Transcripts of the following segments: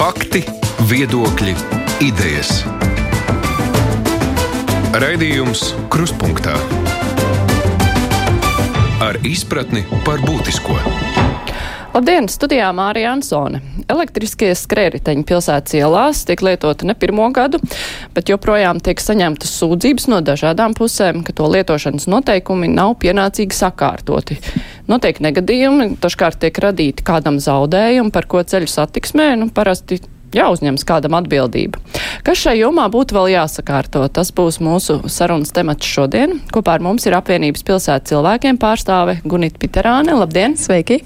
Fakti, viedokļi, idejas. Raidījums Kruspunkta ar izpratni par būtisko. Labdien, studijā Mārija Ansone. Elektriskie skrējriteņi pilsētas ielās tiek lietoti ne pirmo gadu, bet joprojām tiek saņemtas sūdzības no dažādām pusēm, ka to lietošanas noteikumi nav pienācīgi sakārtoti. Notiek negadījumi, dažkārt tiek radīti kādam zaudējumi, par ko ceļu satiksmē, nu, parasti jāuzņems kādam atbildība. Kas šai jomā būtu vēl jāsakārto? Tas būs mūsu sarunas temats šodien. Kopā ar mums ir apvienības pilsētas cilvēkiem pārstāve Gunita Piterāne. Labdien! Sveiki!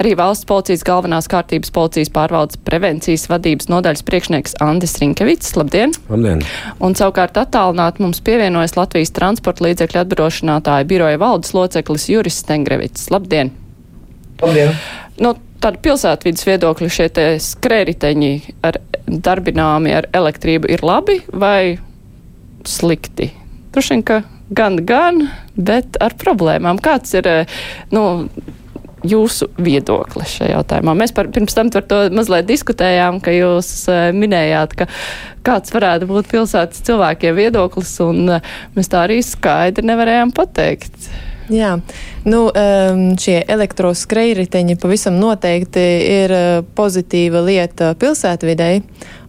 Arī valsts policijas galvenās kārtības policijas pārvaldes prevencijas vadības nodaļas priekšnieks Andis Rinkevits. Labdien! Labdien! Un savukārt attālināt mums pievienojas Latvijas transporta līdzekļu atbrošinātāja biroja valdes loceklis Juris Stengrevits. Labdien! Labdien! Nu, tāda pilsētvidas viedokļa šie skrēriteņi ar darbināmi ar elektrību ir labi vai slikti? Droši vien, ka gan, gan, bet ar problēmām. Kāds ir, nu, jūsu viedoklis šajā jautājumā? Mēs par, pirms tam par to mazliet diskutējām, ka jūs minējāt, ka kāds varētu būt pilsētas cilvēkiem viedoklis, un mēs tā arī skaidri nevarējām pateikt. Jā, nu, šie elektroskrejriteņi pavisam noteikti ir pozitīva lieta pilsētvidei.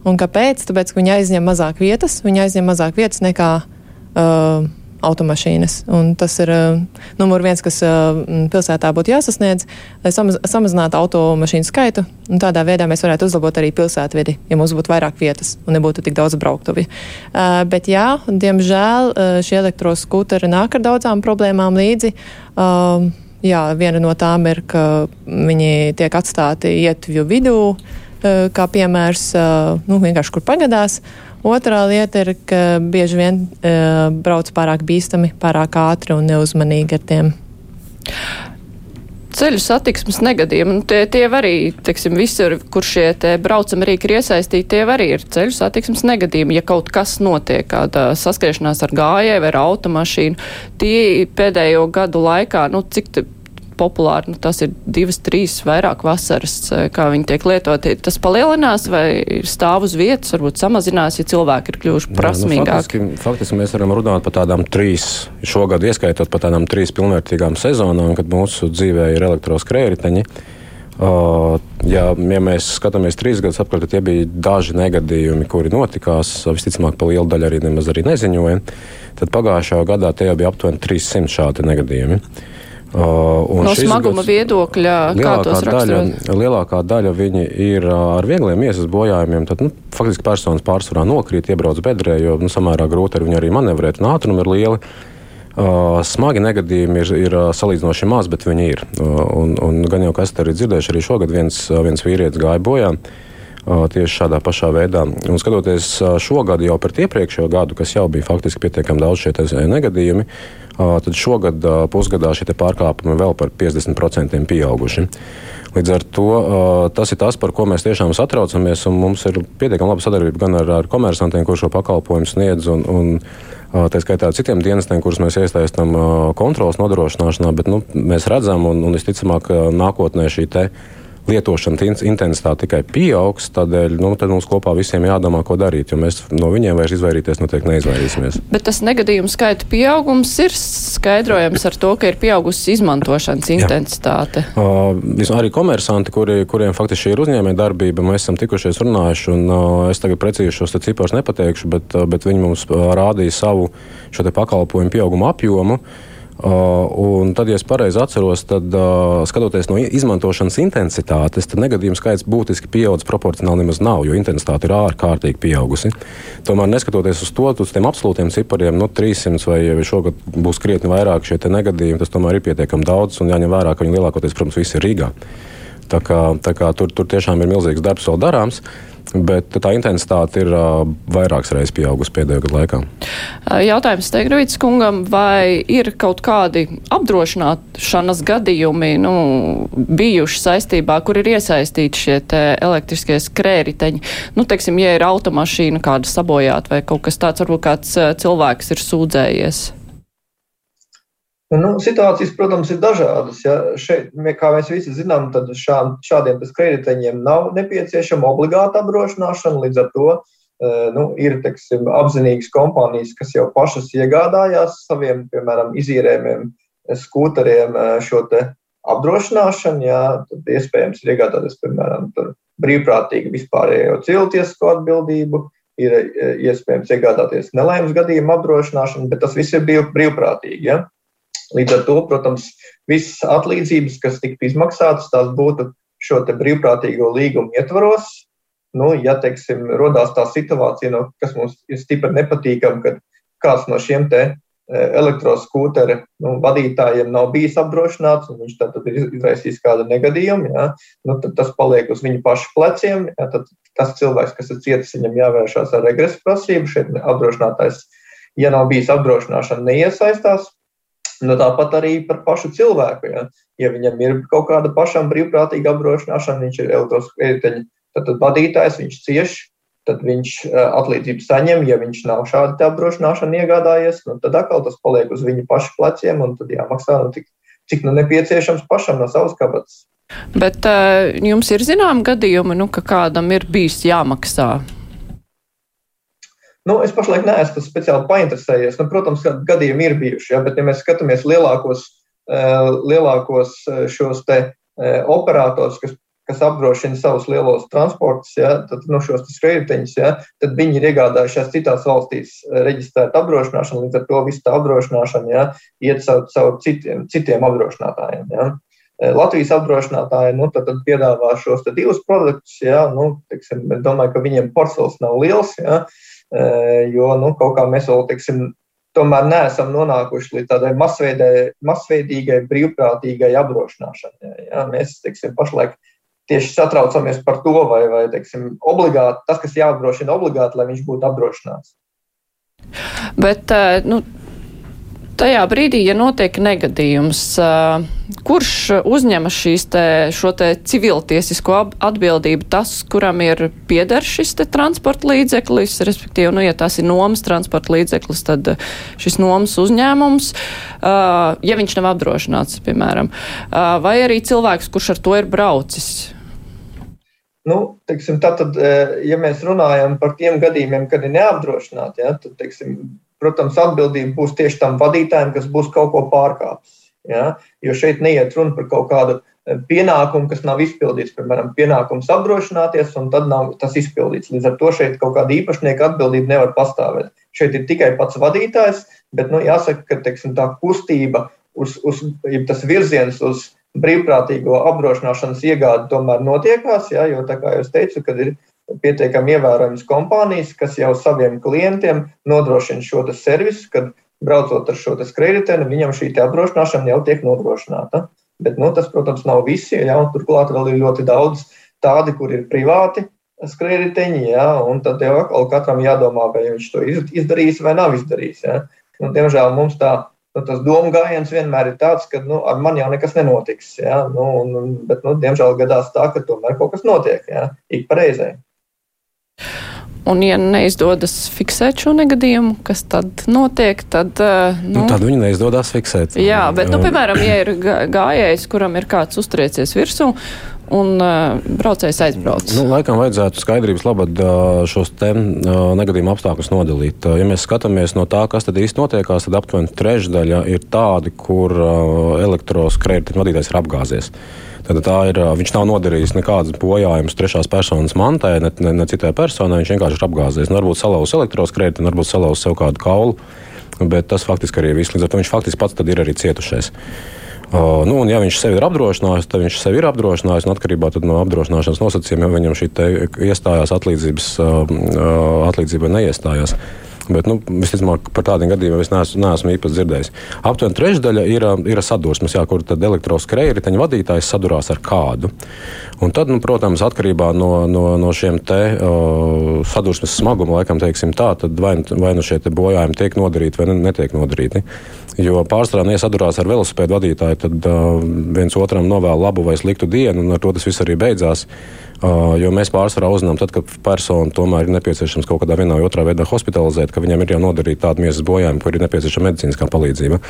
Un kāpēc? Tāpēc, ka viņi aizņem mazāk vietas, viņi aizņem mazāk vietas nekā uh, automašīnas. Un tas ir uh, numur viens, kas uh, pilsētā būtu jāsasniedz, lai samaz, samazinātu automašīnu skaitu. Tādā veidā mēs varētu uzlabot arī pilsētvidi, ja mums būtu vairāk vietas un nebūtu tik daudz brauktuvi. Uh, bet jā, diemžēl uh, šie elektroskūteri nāk ar daudzām problēmām līdzi. Uh, jā, viena no tām ir, ka viņi tiek atstāti ietvju vidū, uh, kā piemērs, uh, nu, vienkārši kur pagadās. Otrā lieta ir, ka bieži vien uh, brauc pārāk bīstami, pārāk ātri un neuzmanīgi ar tiem. Ceļu satiksmes negadījumi, nu, tie, tie arī, teiksim, visur, kur šie te braucam rīki ir iesaistīti, tie arī ir ceļu satiksmes negadījumi. Ja kaut kas notiek, kāda saskriešanās ar gājēju vai ar automašīnu, tie pēdējo gadu laikā, nu, cik populāri, nu, tas ir divas, trīs vairāk vasaras, kā viņi tiek lietoti. Tas palielinās vai stāv uz vietas, varbūt samazinās, ja cilvēki ir kļuvuši prasmīgāki? Nu, faktiski, faktiski mēs varam runāt par tādām trīs, šogad ieskaitot par tādām trīs pilnvērtīgām sezonām, kad mūsu dzīvē ir elektroskrējriteņi. Uh, ja, ja mēs skatāmies trīs gadus atpakaļ, tad tie bija daži negadījumi, kuri notikās. Visticamāk, pa lielu daļu arī nemaz arī neziņoja. Tad pagājušā gadā tie bija aptuveni 300 šādi negadījumi. Uh, no smaguma gads, viedokļa, kā tos? Daļa, lielākā daļa viņi ir ar viegliem iesas bojājumiem. Tad, nu, faktiski personas pārsvarā nokrīt, iebrauc bedrē, jo nu, samērā grūti ar viņu arī manevrēt, un ātrumi ir lieli. Uh, smagi negadījumi ir, ir salīdzinoši maz, bet viņi ir. Uh, un, un gan jau kas te arī dzirdējuši, arī šogad viens, viens vīrietis gāja bojā. Uh, tieši šādā pašā veidā. Un skatoties šogad jau par iepriekšējo gadu, kas jau bija faktiski pietiekami daudz šie negadījumi, uh, tad šogad pusgadā šie pārkāpumi vēl par 50% pieauguši. Līdz ar to tas ir tas, par ko mēs tiešām satraucamies. Mums ir pietiekami laba sadarbība gan ar, ar komersantiem, kurš šo pakalpojumu sniedz, un, un tā skaitā citiem dienestiem, kurus mēs iesaistām kontrolas nodrošināšanā. Bet nu, mēs redzam, un, un visticamāk, nākotnē šī lietošanas intensitāte tikai pieaugs. Tādēļ nu, mums kopā visiem jādomā, ko darīt, jo mēs no viņiem vairs izvairīties noteikti neizvairīsimies. Bet tas negadījumu skaita pieaugums ir skaidrojams ar to, ka ir pieaugusi izmantošanas intensitāte. Uh, arī komersanti, kuri, kuriem faktiski ir uzņēmēja darbība, mēs esam tikušies runājuši, un uh, es tagad precīzi šos ciparus nepateikšu, bet, uh, bet viņi mums rādīja savu šo pakalpojumu pieaugumu apjomu. Uh, un tad, ja es pareizi atceros, tad uh, skatoties no izmantošanas intensitātes, tad negadījumu skaits būtiski pieaudzis proporcionāli nemaz nav, jo intensitāte ir ārkārtīgi pieaugusi. Tomēr, neskatoties uz to, uz tiem absolūtiem cipariem, nu, 300 vai šogad būs krietni vairāk šie negadījumi, tas tomēr ir pietiekami daudz un jāņem vērā, ka viņi lielākoties, protams, visi ir Rīgā. Tā kā, tā kā tur, tur tiešām ir milzīgs darbs vēl darāms. Bet tā intensitāte ir vairākas reizes pieaugusi pēdējo gadu laikā. Jautājums Steigravītas kungam, vai ir kaut kādi apdrošināšanas gadījumi nu, bijuši saistībā, kur ir iesaistīti šie elektriskie skrēriteņi? Nu, teiksim, ja ir automašīna kāda sabojāta vai kaut kas tāds, varbūt kāds cilvēks ir sūdzējies. Nu, situācijas, protams, ir dažādas. Ja. Šeit, kā mēs visi zinām, tad šā, šādiem krediteņiem nav nepieciešama obligāta apdrošināšana. Līdz ar to eh, nu, ir teksim, apzinīgas kompānijas, kas jau pašas iegādājās saviem, piemēram, izīrējumiem, skūteriem eh, šo apdrošināšanu. Ja, tad iespējams ir iegādāties, piemēram, brīvprātīgi vispārējo cilvēcisko atbildību. Ir eh, iespējams iegādāties nelaimes gadījumu apdrošināšanu, bet tas viss ir brīvprātīgi. Ja? Līdz ar to, protams, visas atlīdzības, kas tiktu izmaksātas, tās būtu šo brīvprātīgo līgumu ietvaros. Nu, ja, teiksim, rodās tā situācija, no, kas mums ir stipri nepatīkama, kad kāds no šiem te e, elektroskūteru nu, vadītājiem nav bijis apdrošināts, un viņš tad ir izraisījis kādu negadījumu, ja, nu, tad tas paliek uz viņa paša pleciem. Ja, tad tas cilvēks, kas ir cietis, viņam jāvēršās ar regresu prasību. Šeit apdrošinātājs, ja nav bijis apdrošināšana, neiesaistās. Nu, tāpat arī par pašu cilvēku. Ja, ja viņam ir kaut kāda pašam brīvprātīga apdrošināšana, viņš ir tad vadītājs viņš cieš, tad viņš atlīdzību saņem. Ja viņš nav šādu apdrošināšanu iegādājies, nu, tad atkal tas paliek uz viņa paša pleciem un tad jāmaksā nu, tik, cik nu nepieciešams pašam no savas kabatas. Bet uh, jums ir zinām gadījumi, nu, ka kādam ir bijis jāmaksā Nu, es pašlaik neesmu speciāli painteresējies. Nu, protams, ka gadījumi ir bijuši, ja, bet, ja mēs skatāmies lielākos, uh, lielākos šos te uh, operators, kas, kas apdrošina savus lielos transportus, ja, tad nu, šos skrejteņus, ja, tad viņi ir iegādājušies citās valstīs reģistrētu apdrošināšanu, līdz ar to visu tā apdrošināšana ja, iet caur, caur citiem, citiem apdrošinātājiem. Ja. Latvijas apdrošinātāji nu, tad, tad piedāvā šos divus produktus. Ja, nu, tiksim, domāju, ka viņiem portfels nav liels. Ja, uh, jo nu, kaut kā mēs vēl, teiksim, tomēr neesam nonākuši līdz tādai masveidīgai, brīvprātīgai apdrošināšanai. Ja? Mēs, teiksim, pašlaik tieši satraucamies par to, vai, vai teiksim, obligāti, tas, kas jāapdrošina obligāti, lai viņš būtu apdrošināts. Bet, nu, tajā brīdī, ja notiek negadījums, kurš uzņemas šīs te, šo te civiltiesisko atbildību, tas, kuram ir pieder šis te transporta līdzeklis, respektīvi, nu, ja tas ir nomas transporta līdzeklis, tad šis nomas uzņēmums, ja viņš nav apdrošināts, piemēram, vai arī cilvēks, kurš ar to ir braucis. Nu, teiksim, tātad, ja mēs runājam par tiem gadījumiem, kad ir neapdrošināti, ja, tad, teiksim, protams, atbildība būs tieši tam vadītājam, kas būs kaut ko pārkāpis. Ja? Jo šeit neiet runa par kaut kādu e, pienākumu, kas nav izpildīts. Piemēram, pienākums apdrošināties, un tad nav tas izpildīts. Līdz ar to šeit kaut kāda īpašnieka atbildība nevar pastāvēt. Šeit ir tikai pats vadītājs, bet nu, jāsaka, ka teiksim, tā kustība, uz, uz, tas virziens uz brīvprātīgo apdrošināšanas iegādi tomēr notiekās. Ja? Jo, kā jau teicu, kad ir pietiekami ievērojamas kompānijas, kas jau saviem klientiem nodrošina šo servisu, kad braucot ar šo kreditēnu, viņam šī apdrošināšana jau tiek nodrošināta. Bet, nu, tas, protams, nav visi. Ja, turklāt vēl ir ļoti daudz tādi, kur ir privāti krediteņi, ja, un tad jau atkal katram jādomā, vai viņš to izdarīs vai nav izdarījis. Nu, diemžēl mums tā, nu, tas domu gājiens vienmēr ir tāds, ka nu, ar mani jau nekas nenotiks. Ja, nu, un, bet, nu, diemžēl gadās tā, ka tomēr kaut kas notiek ja, ik pareizai. Un, ja neizdodas fiksēt šo negadījumu, kas tad notiek, tad. Eh, nu, nu, tad viņi neizdodas fiksēt. Jā, bet, nu, piemēram, ja ir gājējs, kuram ir kāds uztriecies virsū. Un uh, braucējs aizbrauc. Nu, laikam vajadzētu skaidrības labad uh, šos te uh, negadījuma apstākļus nodalīt. Uh, ja mēs skatāmies no tā, kas tad īsti notiekās, tad aptuveni trešdaļa ir tādi, kur uh, elektroskrējēju vadītājs ir apgāzies. Uh, Tad tā ir, viņš nav nodarījis nekādas bojājumus trešās personas mantai, ne, ne, ne citai personai. Viņš vienkārši ir apgāzies. Nu, varbūt salauzis elektroskrēti, varbūt salauzis sev kādu kaulu, bet tas faktiski arī viss. Līdz ar to viņš faktiski pats ir arī cietušais. Uh, nu, un, ja viņš sevi ir apdrošinājis, tad viņš sevi ir apdrošinājis. Atkarībā no apdrošināšanas nosacījumiem viņam šī iestājās atlīdzības, uh, atlīdzība neiestājās. Bet, nu, visticamāk, par tādiem gadījumiem es neesmu, neesmu īpaši dzirdējis. Aptuveni trešdaļa ir, ir sadursmes, jā, kur elektroskrējēji vadītājs sadurās ar kādu. Un tad, nu, protams, atkarībā no, no, no šiem te uh, sadursmes smaguma, laikam, tā, tad vai, vai nu šie bojājumi tiek nodarīti vai netiek nodarīti. Jo pārstrādājot, ja sadurās ar velosipēdu vadītāju, tad uh, viens otram novēl labu vai sliktu dienu, un ar to tas viss arī beidzās. Jo mēs pārsvarā uzzinām, tad, kad persona tomēr ir nepieciešams kaut kādā vienā vai otrā veidā hospitalizēt, ka viņam ir jau nodarīta tāda miesas bojājuma, kur ir nepieciešama medicīniskā palīdzība.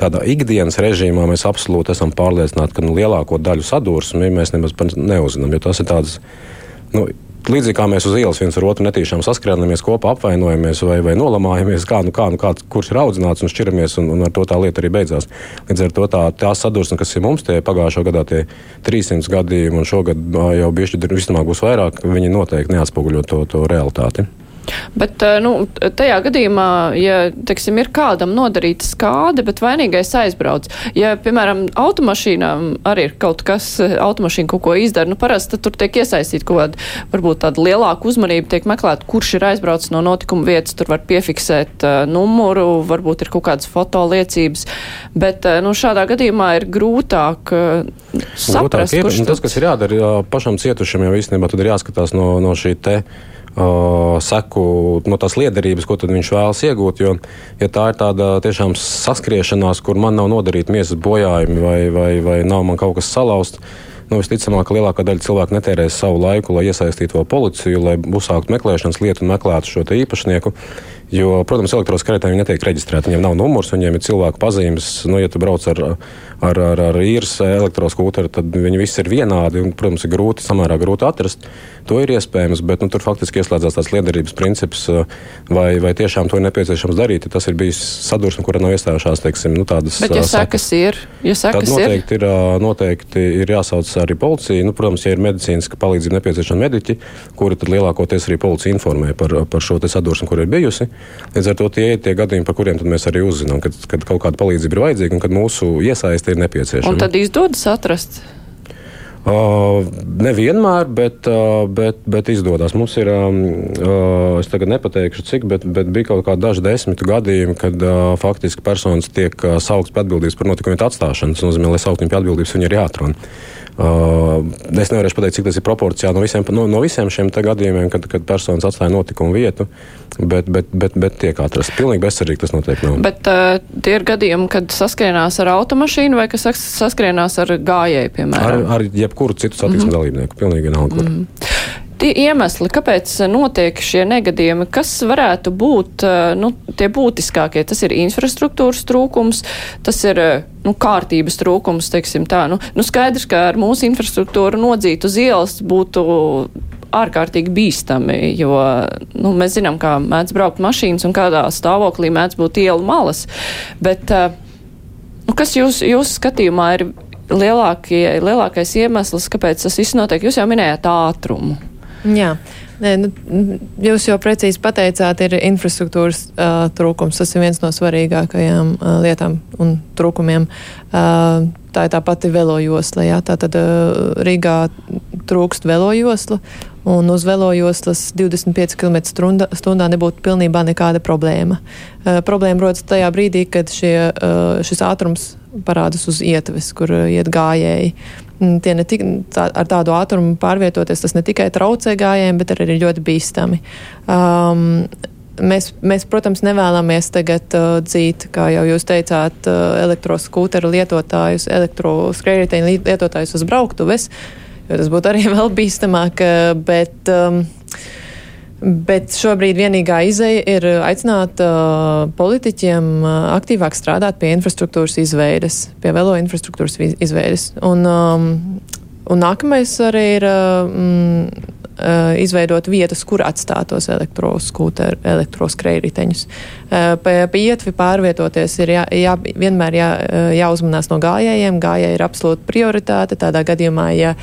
Tādā ikdienas režīmā mēs absolūti esam pārliecināti, ka nu, lielāko daļu sadursmi mēs nemaz neuzinām, jo tas ir tāds. Nu, Līdzīgi kā mēs uz ielas viens ar otru netīšām saskrēnamies kopā, apvainojamies vai, vai nolamājamies, kā, nu, kā, nu, kā, kurš ir audzināts un šķiramies, un, un ar to tā lieta arī beidzās. Līdz ar to tā, tā sadursme, kas ir mums, tie pagājušā gadā tie 300 gadījumi, un šogad jau bišķi visticamāk būs vairāk, viņi noteikti neatspoguļo to, to realitāti. Bet eh, nu, tajā gadījumā, ja teiksim, ir kādam nodarīta skāde, bet vainīgais aizbrauc, ja, piemēram, automašīnām arī ir kaut kas, eh, automašīna kaut ko izdara, nu parasti tur tiek iesaistīta kaut kāda, varbūt tāda lielāka uzmanība, tiek meklēta, kurš ir aizbraucis no notikuma vietas, tur var piefiksēt uh, numuru, varbūt ir kaut kādas fotoliecības, bet uh, nu, šādā gadījumā ir grūtāk uh, saprast, grūtāk ir, kurš tas, kas ir jādara pašam cietušam, jau īstenībā tad ir jāskatās no, no šī te Uh, seku no tās liederības, ko viņš vēlas iegūt. Jo, ja tā ir tāda tiešām saskriešanās, kur man nav nodarīta miesas bojājumi vai, vai, vai nav man kaut kas salauzts, nu, visticamāk, ka lielākā daļa cilvēku netērēs savu laiku, lai iesaistītu policiju, lai uzsāktu meklēšanas lietu un meklētu šo īpašnieku. Jo, protams, elektroskaitēji netiek reģistrēti. Viņiem nav numurs, viņiem ir cilvēku pazīmes. Nu, ja tu brauc ar, ar, ar, ar īres elektroskūteru, tad viņi visi ir vienādi. Un, protams, ir grūti, samērā grūti atrast. To ir iespējams, bet nu, tur faktiski ieslēdzās tās liederības princips, vai, vai tiešām to ir nepieciešams darīt. Tas ir bijis sadursme, kura nav iestājušās teiksim, nu, tādas bet, ja sekas ir, ja sekas tad noteikti ir, ir, noteikti ir jāsauc arī policija. Nu, protams, ja ir medicīniska palīdzība nepieciešama mediķi, kuri tad lielākoties arī policija informē par, par šo sadursmi, kur ir bijusi. Līdz ar to tie ir tie gadījumi, par kuriem mēs arī uzzinām, kad, kad kaut kāda palīdzība ir vajadzīga un kad mūsu iesaiste ir nepieciešama. Un tad izdodas atrast. Uh, nevienmēr, bet, uh, bet, bet izdodas. Mums ir, um, uh, es tagad nepateikšu, cik, bet, bet bija kaut kādi daži desmit gadījumi, kad uh, faktiski personas tiek uh, sauktas pie atbildības par notikumu atstāšanu. Tas nozīmē, lai saukt viņu pie atbildības, viņi ir jāatrunā. Uh, es nevaru pateikt, cik tas ir proporcijā no visiem, no, no visiem šiem gadījumiem, kad, kad personas atstāja notikumu vietu, bet, bet, bet, bet tiek atrasts. Pilnīgi bezcerīgi tas noteikti nav. Bet uh, tie ir gadījumi, kad saskrienās ar automašīnu vai kas saskrienās ar gājēju, piemēram? Ar, ar jebkuru citu satiksmes mm -hmm. dalībnieku, pilnīgi vienalga. Mm -hmm tie iemesli, kāpēc notiek šie negadījumi, kas varētu būt nu, tie būtiskākie? Tas ir infrastruktūras trūkums, tas ir nu, kārtības trūkums, teiksim tā. Nu, nu skaidrs, ka ar mūsu infrastruktūru nodzīt uz ielas būtu ārkārtīgi bīstami, jo nu, mēs zinām, kā mēdz braukt mašīnas un kādā stāvoklī mēdz būt ielu malas. Bet, nu, kas jūs, jūsu skatījumā ir lielākie, lielākais iemesls, kāpēc tas viss notiek? Jūs jau minējāt ātrumu. Jā. Nē, nu, jūs jau precīzi pateicāt, ir infrastruktūras uh, trūkums. Tas ir viens no svarīgākajām uh, lietām un trūkumiem. Uh, tā ir tā pati velojosla. Jā. Tātad uh, Rīgā trūkst velojosla, un uz velojoslas 25 km stundā nebūtu pilnībā nekāda problēma. Uh, problēma rodas tajā brīdī, kad šie, uh, šis ātrums parādās uz ietves, kur iet gājēji. Mm, tie ne tik, tā, ar tādu ātrumu pārvietoties, tas ne tikai traucē gājējiem, bet arī ļoti bīstami. Um, mēs, mēs, protams, nevēlamies tagad uh, dzīt, kā jau jūs teicāt, uh, elektroskūteru lietotājus, elektroskrējēju lietotājus uz brauktuves, jo tas būtu arī vēl bīstamāk, bet um, Bet šobrīd vienīgā izēja ir aicināt uh, politiķiem uh, aktīvāk strādāt pie infrastruktūras izveides, pie velo infrastruktūras izveides. Un, um, un nākamais arī ir mm, uh, izveidot vietas, kur atstāt elektroskūteru, elektroskrējriteņus. Pie, pie ietvi pārvietoties ir jā, jā, vienmēr jā, jāuzmanās no gājējiem. Gājēji ir absolūta prioritāte tādā gadījumā, ja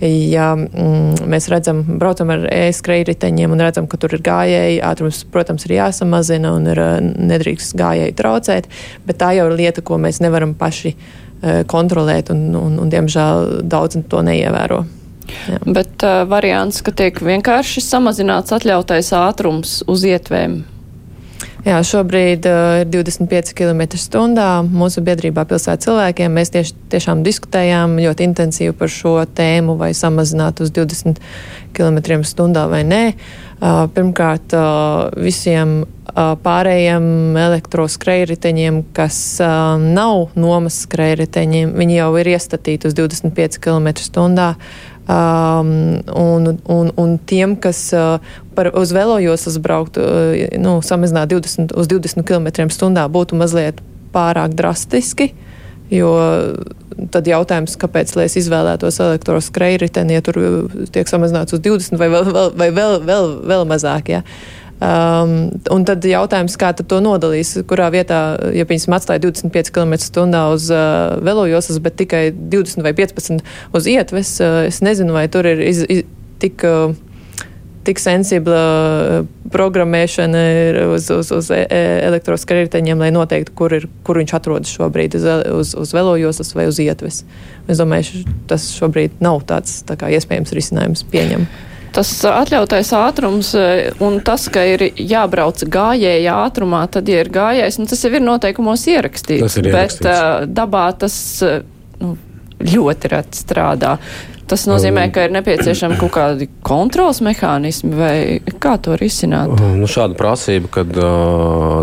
ja mm, mēs redzam, braucam ar e-skrējriteņiem un redzam, ka tur ir gājēji, ātrums, protams, ir jāsamazina un ir, eh, nedrīkst gājēji traucēt, bet tā jau ir lieta, ko mēs nevaram paši uh, kontrolēt un, un, un, diemžēl, daudz to neievēro. Jā. Bet uh, variants, ka tiek vienkārši samazināts atļautais ātrums uz ietvēm. Jā, šobrīd uh, ir 25 km/h. Mūsu biedrībā pilsētas cilvēkiem mēs tieši, tiešām diskutējām ļoti intensīvi par šo tēmu, vai samazināt uz 20 km/h vai nē. Uh, pirmkārt, uh, visiem uh, pārējiem elektroskrējriteņiem, kas uh, nav nomas skrējriteņiem, viņi jau ir iestatīti uz 25 km/h. Um, un, un, un tiem, kas uh, par, uz velojoslas brauktu, uh, nu, samazināt 20, uz 20 km/h, būtu mazliet pārāk drastiski. Jo tad jautājums, kāpēc es izvēlētos elektroskrēju riteni, ja tur tiek samazināts uz 20 vai vēl, vēl, vai vēl, vēl, vēl mazāk. Ja? Um, un tad jautājums, kā tad to nodalīs, kurā vietā, ja piemēram atstāja 25 km/h uz uh, velojoslas, bet tikai 20 vai 15 uz ietves, uh, es nezinu, vai tur ir iz, iz, tik. Uh, tik sensibla uh, programmēšana uz, uz, uz e, e, elektroskrējējiņiem, lai noteiktu, kur, ir, kur viņš atrodas šobrīd, uz, uz, uz velojoslas vai uz ietves. Es domāju, tas šobrīd nav tāds tā kā, iespējams risinājums pieņemt. Tas atļautais ātrums un tas, ka ir jābrauc gājēja ātrumā, tad, ja ir gājējs, nu, tas jau ir noteikumos ierakstīts. Tas ir ierakstīts. Bet uh, dabā tas nu, ļoti reti strādā. Tas nozīmē, ka ir nepieciešami kaut kādi kontrols mehānismi vai kā to risināt? Nu, šāda prasība, kad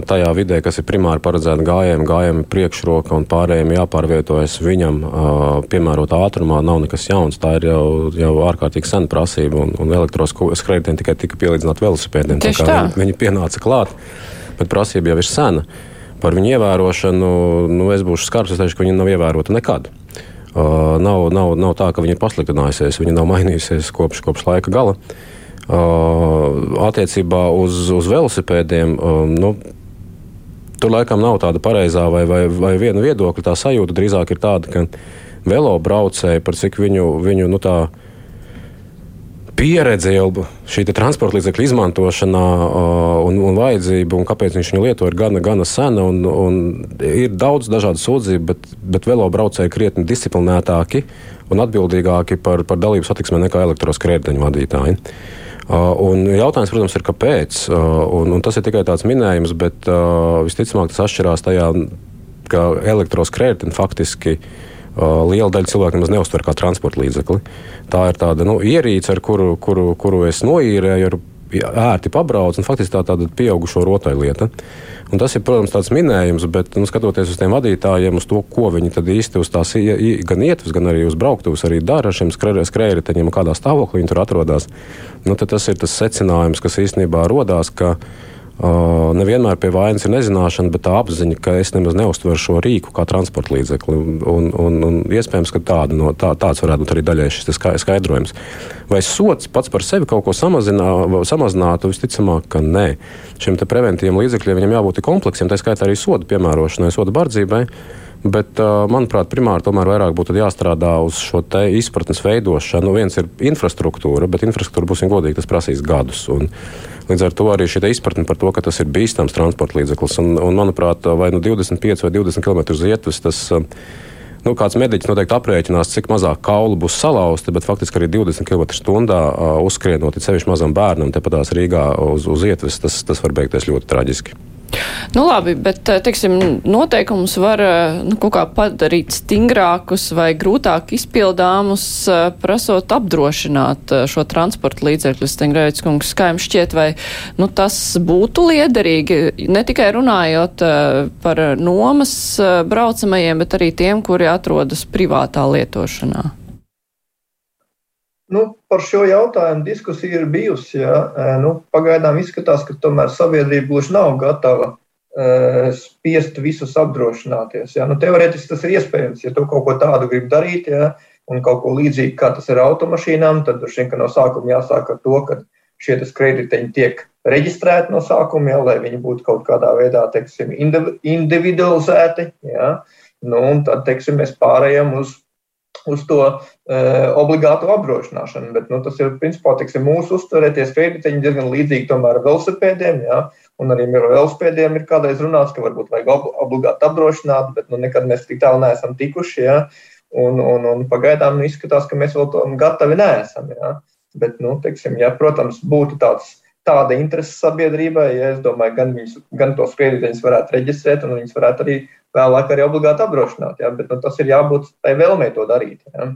tajā vidē, kas ir primāri paredzēta gājējiem, gājējiem priekšroka un pārējiem jāpārvietojas viņam uh, piemērot ātrumā, nav nekas jauns. Tā ir jau, jau ārkārtīgi sena prasība un, un elektroskrējējiem tikai tika pielīdzināt velosipēdiem. Tieši tā. Viņi, viņi pienāca klāt, bet prasība jau ir sena. Par viņu ievērošanu, nu, es būšu skarbs, es teikšu, ka viņi nav ievēroti nekad. Uh, nav, nav, nav tā, ka viņa ir pasliktinājusies, viņa nav mainījusies kopš, kopš laika gala. Uh, attiecībā uz, uz velosipēdiem, um, nu, tur laikam nav tāda pareizā vai, vai, vai viena viedokļa. Tā sajūta drīzāk ir tāda, ka velo braucēji, par cik viņu, viņu nu, tā, pieredze jau šī transporta līdzekļu izmantošanā un, un vajadzība, un kāpēc viņš viņu lieto, ir gana, gana sena. Un, un ir daudz dažādu sūdzību, bet, bet velo braucēji krietni disciplinētāki un atbildīgāki par, par dalību satiksmē nekā elektroskrēdeņu vadītāji. Un jautājums, protams, ir, kāpēc. Un, un tas ir tikai tāds minējums, bet visticamāk tas atšķirās tajā, ka elektroskrēdeņi faktiski uh, liela daļa cilvēku nemaz neuztver kā transporta līdzekli. Tā ir tāda nu, ierīce, ar kuru, kuru, kuru es noīrēju, ērti pabraucu, un faktiski tā tāda pieaugušo rotaļlieta. Un tas ir, protams, tāds minējums, bet nu, skatoties uz tiem vadītājiem, uz to, ko viņi īsti uz tās gan ietves, gan arī uz brauktuves arī dara ar šiem skrējēju, kādā stāvoklī viņi tur atrodas, nu, tas ir tas secinājums, kas īstenībā rodās. Ka, Uh, nevienmēr pie vainas ir nezināšana, bet tā apziņa, ka es nemaz neuztveru šo rīku kā transporta līdzekli. Un, un, un iespējams, ka tāda no, tā, tāds varētu būt arī daļai šis skaidrojums. Vai sots pats par sevi kaut ko samazinā, samazinātu? Visticamāk, ka nē. Šiem preventīviem līdzekļiem jābūt kompleksiem, tā skaitā arī sodu piemērošanai, sodu bardzībai. Bet, manuprāt, primāri tomēr vairāk būtu jāstrādā uz šo izpratnes veidošanu. Nu, viens ir infrastruktūra, bet infrastruktūra, būsim godīgi, tas prasīs gadus. Un, Līdz ar to arī šī izpratne par to, ka tas ir bīstams transporta līdzeklis. Un, un, manuprāt, vai nu 25 vai 20 km uz ietves, tas nu, kāds mediķis noteikti aprēķinās, cik mazāk kaulu būs salauzti, bet faktiski arī 20 km/h uzskrienot, it sevišķi mazam bērnam, tepatās Rīgā uz, uz ietves, tas, tas var beigties ļoti traģiski. Nu, labi, bet eh, teiksim, noteikumus var eh, nu, kaut kā padarīt stingrākus vai grūtāk izpildāmus, eh, prasot apdrošināt šo transporta līdzekļu. Stengrēts kungs, kā jums šķiet, vai nu, tas būtu liederīgi, ne tikai runājot par nomas braucamajiem, bet arī tiem, kuri atrodas privātā lietošanā? Nu, par šo jautājumu diskusija ir bijusi. Ja. Nu, pagaidām izskatās, ka tomēr sabiedrība gluži nav gatava uh, spiest visus apdrošināties. Ja. Nu, teorētiski tas ir iespējams, ja tu kaut ko tādu gribi darīt, ja, un kaut ko līdzīgu kā tas ir automašīnām, tad droši vien no sākuma jāsāk ar to, ka šie krediteņi tiek reģistrēti no sākuma, ja, lai viņi būtu kaut kādā veidā teiksim, individualizēti. Ja. Nu, tad teiksim, mēs pārējām uz uz to uh, obligātu apdrošināšanu. Bet nu, tas ir principā tiksim, mūsu uztverēties kredīteņi diezgan līdzīgi tomēr velosipēdiem. Jā. Un arī ar velosipēdiem ir kādreiz runāts, ka varbūt vajag ob obligāti apdrošināt, bet nu, nekad mēs tik tālu neesam tikuši. Jā. Un, un, un pagaidām nu, izskatās, ka mēs vēl tam gatavi neesam. Jā. Bet, nu, teiksim, ja, protams, būtu tāds tāda interese sabiedrībai, ja es domāju, gan, viņus, gan tos kredītus varētu reģistrēt, un viņus varētu arī vēlāk arī obligāti apdrošināt. Ja? Bet nu, tas ir jābūt tai vēlmei to darīt. Ja?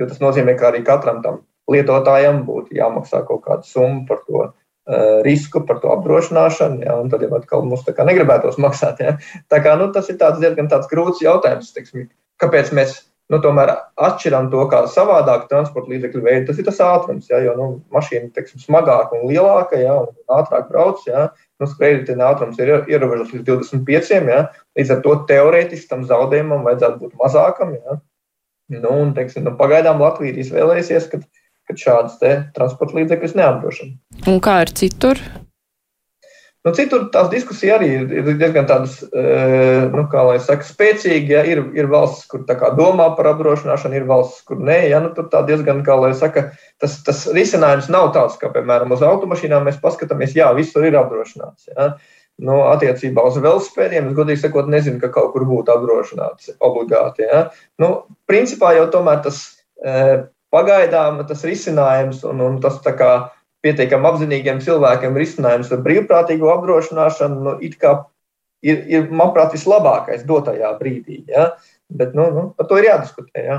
Jo tas nozīmē, ka arī katram tam lietotājam būtu jāmaksā kaut kāda summa par to uh, risku, par to apdrošināšanu. Ja? Un tad jau atkal mums negribētos maksāt. Ja? Tā kā, nu, tas ir tāds diezgan tāds grūts jautājums. Teiksim, kāpēc mēs nu, tomēr atšķiram to kā savādāk transporta līdzekļu veidu. Tas ir tas ātrums, ja, jo nu, mašīna ir smagāka un lielāka, ja, un ātrāk brauc. Ja, nu, skrejriteņa ātrums ir ierobežots līdz 25. Ja, līdz ar to teorētiski tam zaudējumam vajadzētu būt mazākam. Ja. Nu, un, teiksim, nu, pagaidām Latvija ir izvēlējusies, ka, ka šādas transporta līdzekļus neapdrošina. Un kā ir citur? Nu, citur tās diskusijas arī ir diezgan tādas, eh, nu, kā lai saka, spēcīgas. Ja? Ir, ir valsts, kur domā par apdrošināšanu, ir valsts, kur nē. Ja? Nu, tur tā diezgan, kā lai saka, tas, tas risinājums nav tāds, kā, piemēram, uz automašīnām mēs paskatāmies, jā, visur ir apdrošināts. Ja? Nu, attiecībā uz velospēdiem, es godīgi sakot, nezinu, ka kaut kur būtu apdrošināts obligāti. Ja? Nu, principā jau tomēr tas e, pagaidām tas risinājums un, un tas tā kā pietiekami apzinīgiem cilvēkiem risinājums ar brīvprātīgo apdrošināšanu nu, ir, ir, manuprāt, vislabākais dotajā brīdī. Ja? Bet nu, nu, par to ir jādiskutē. Ja?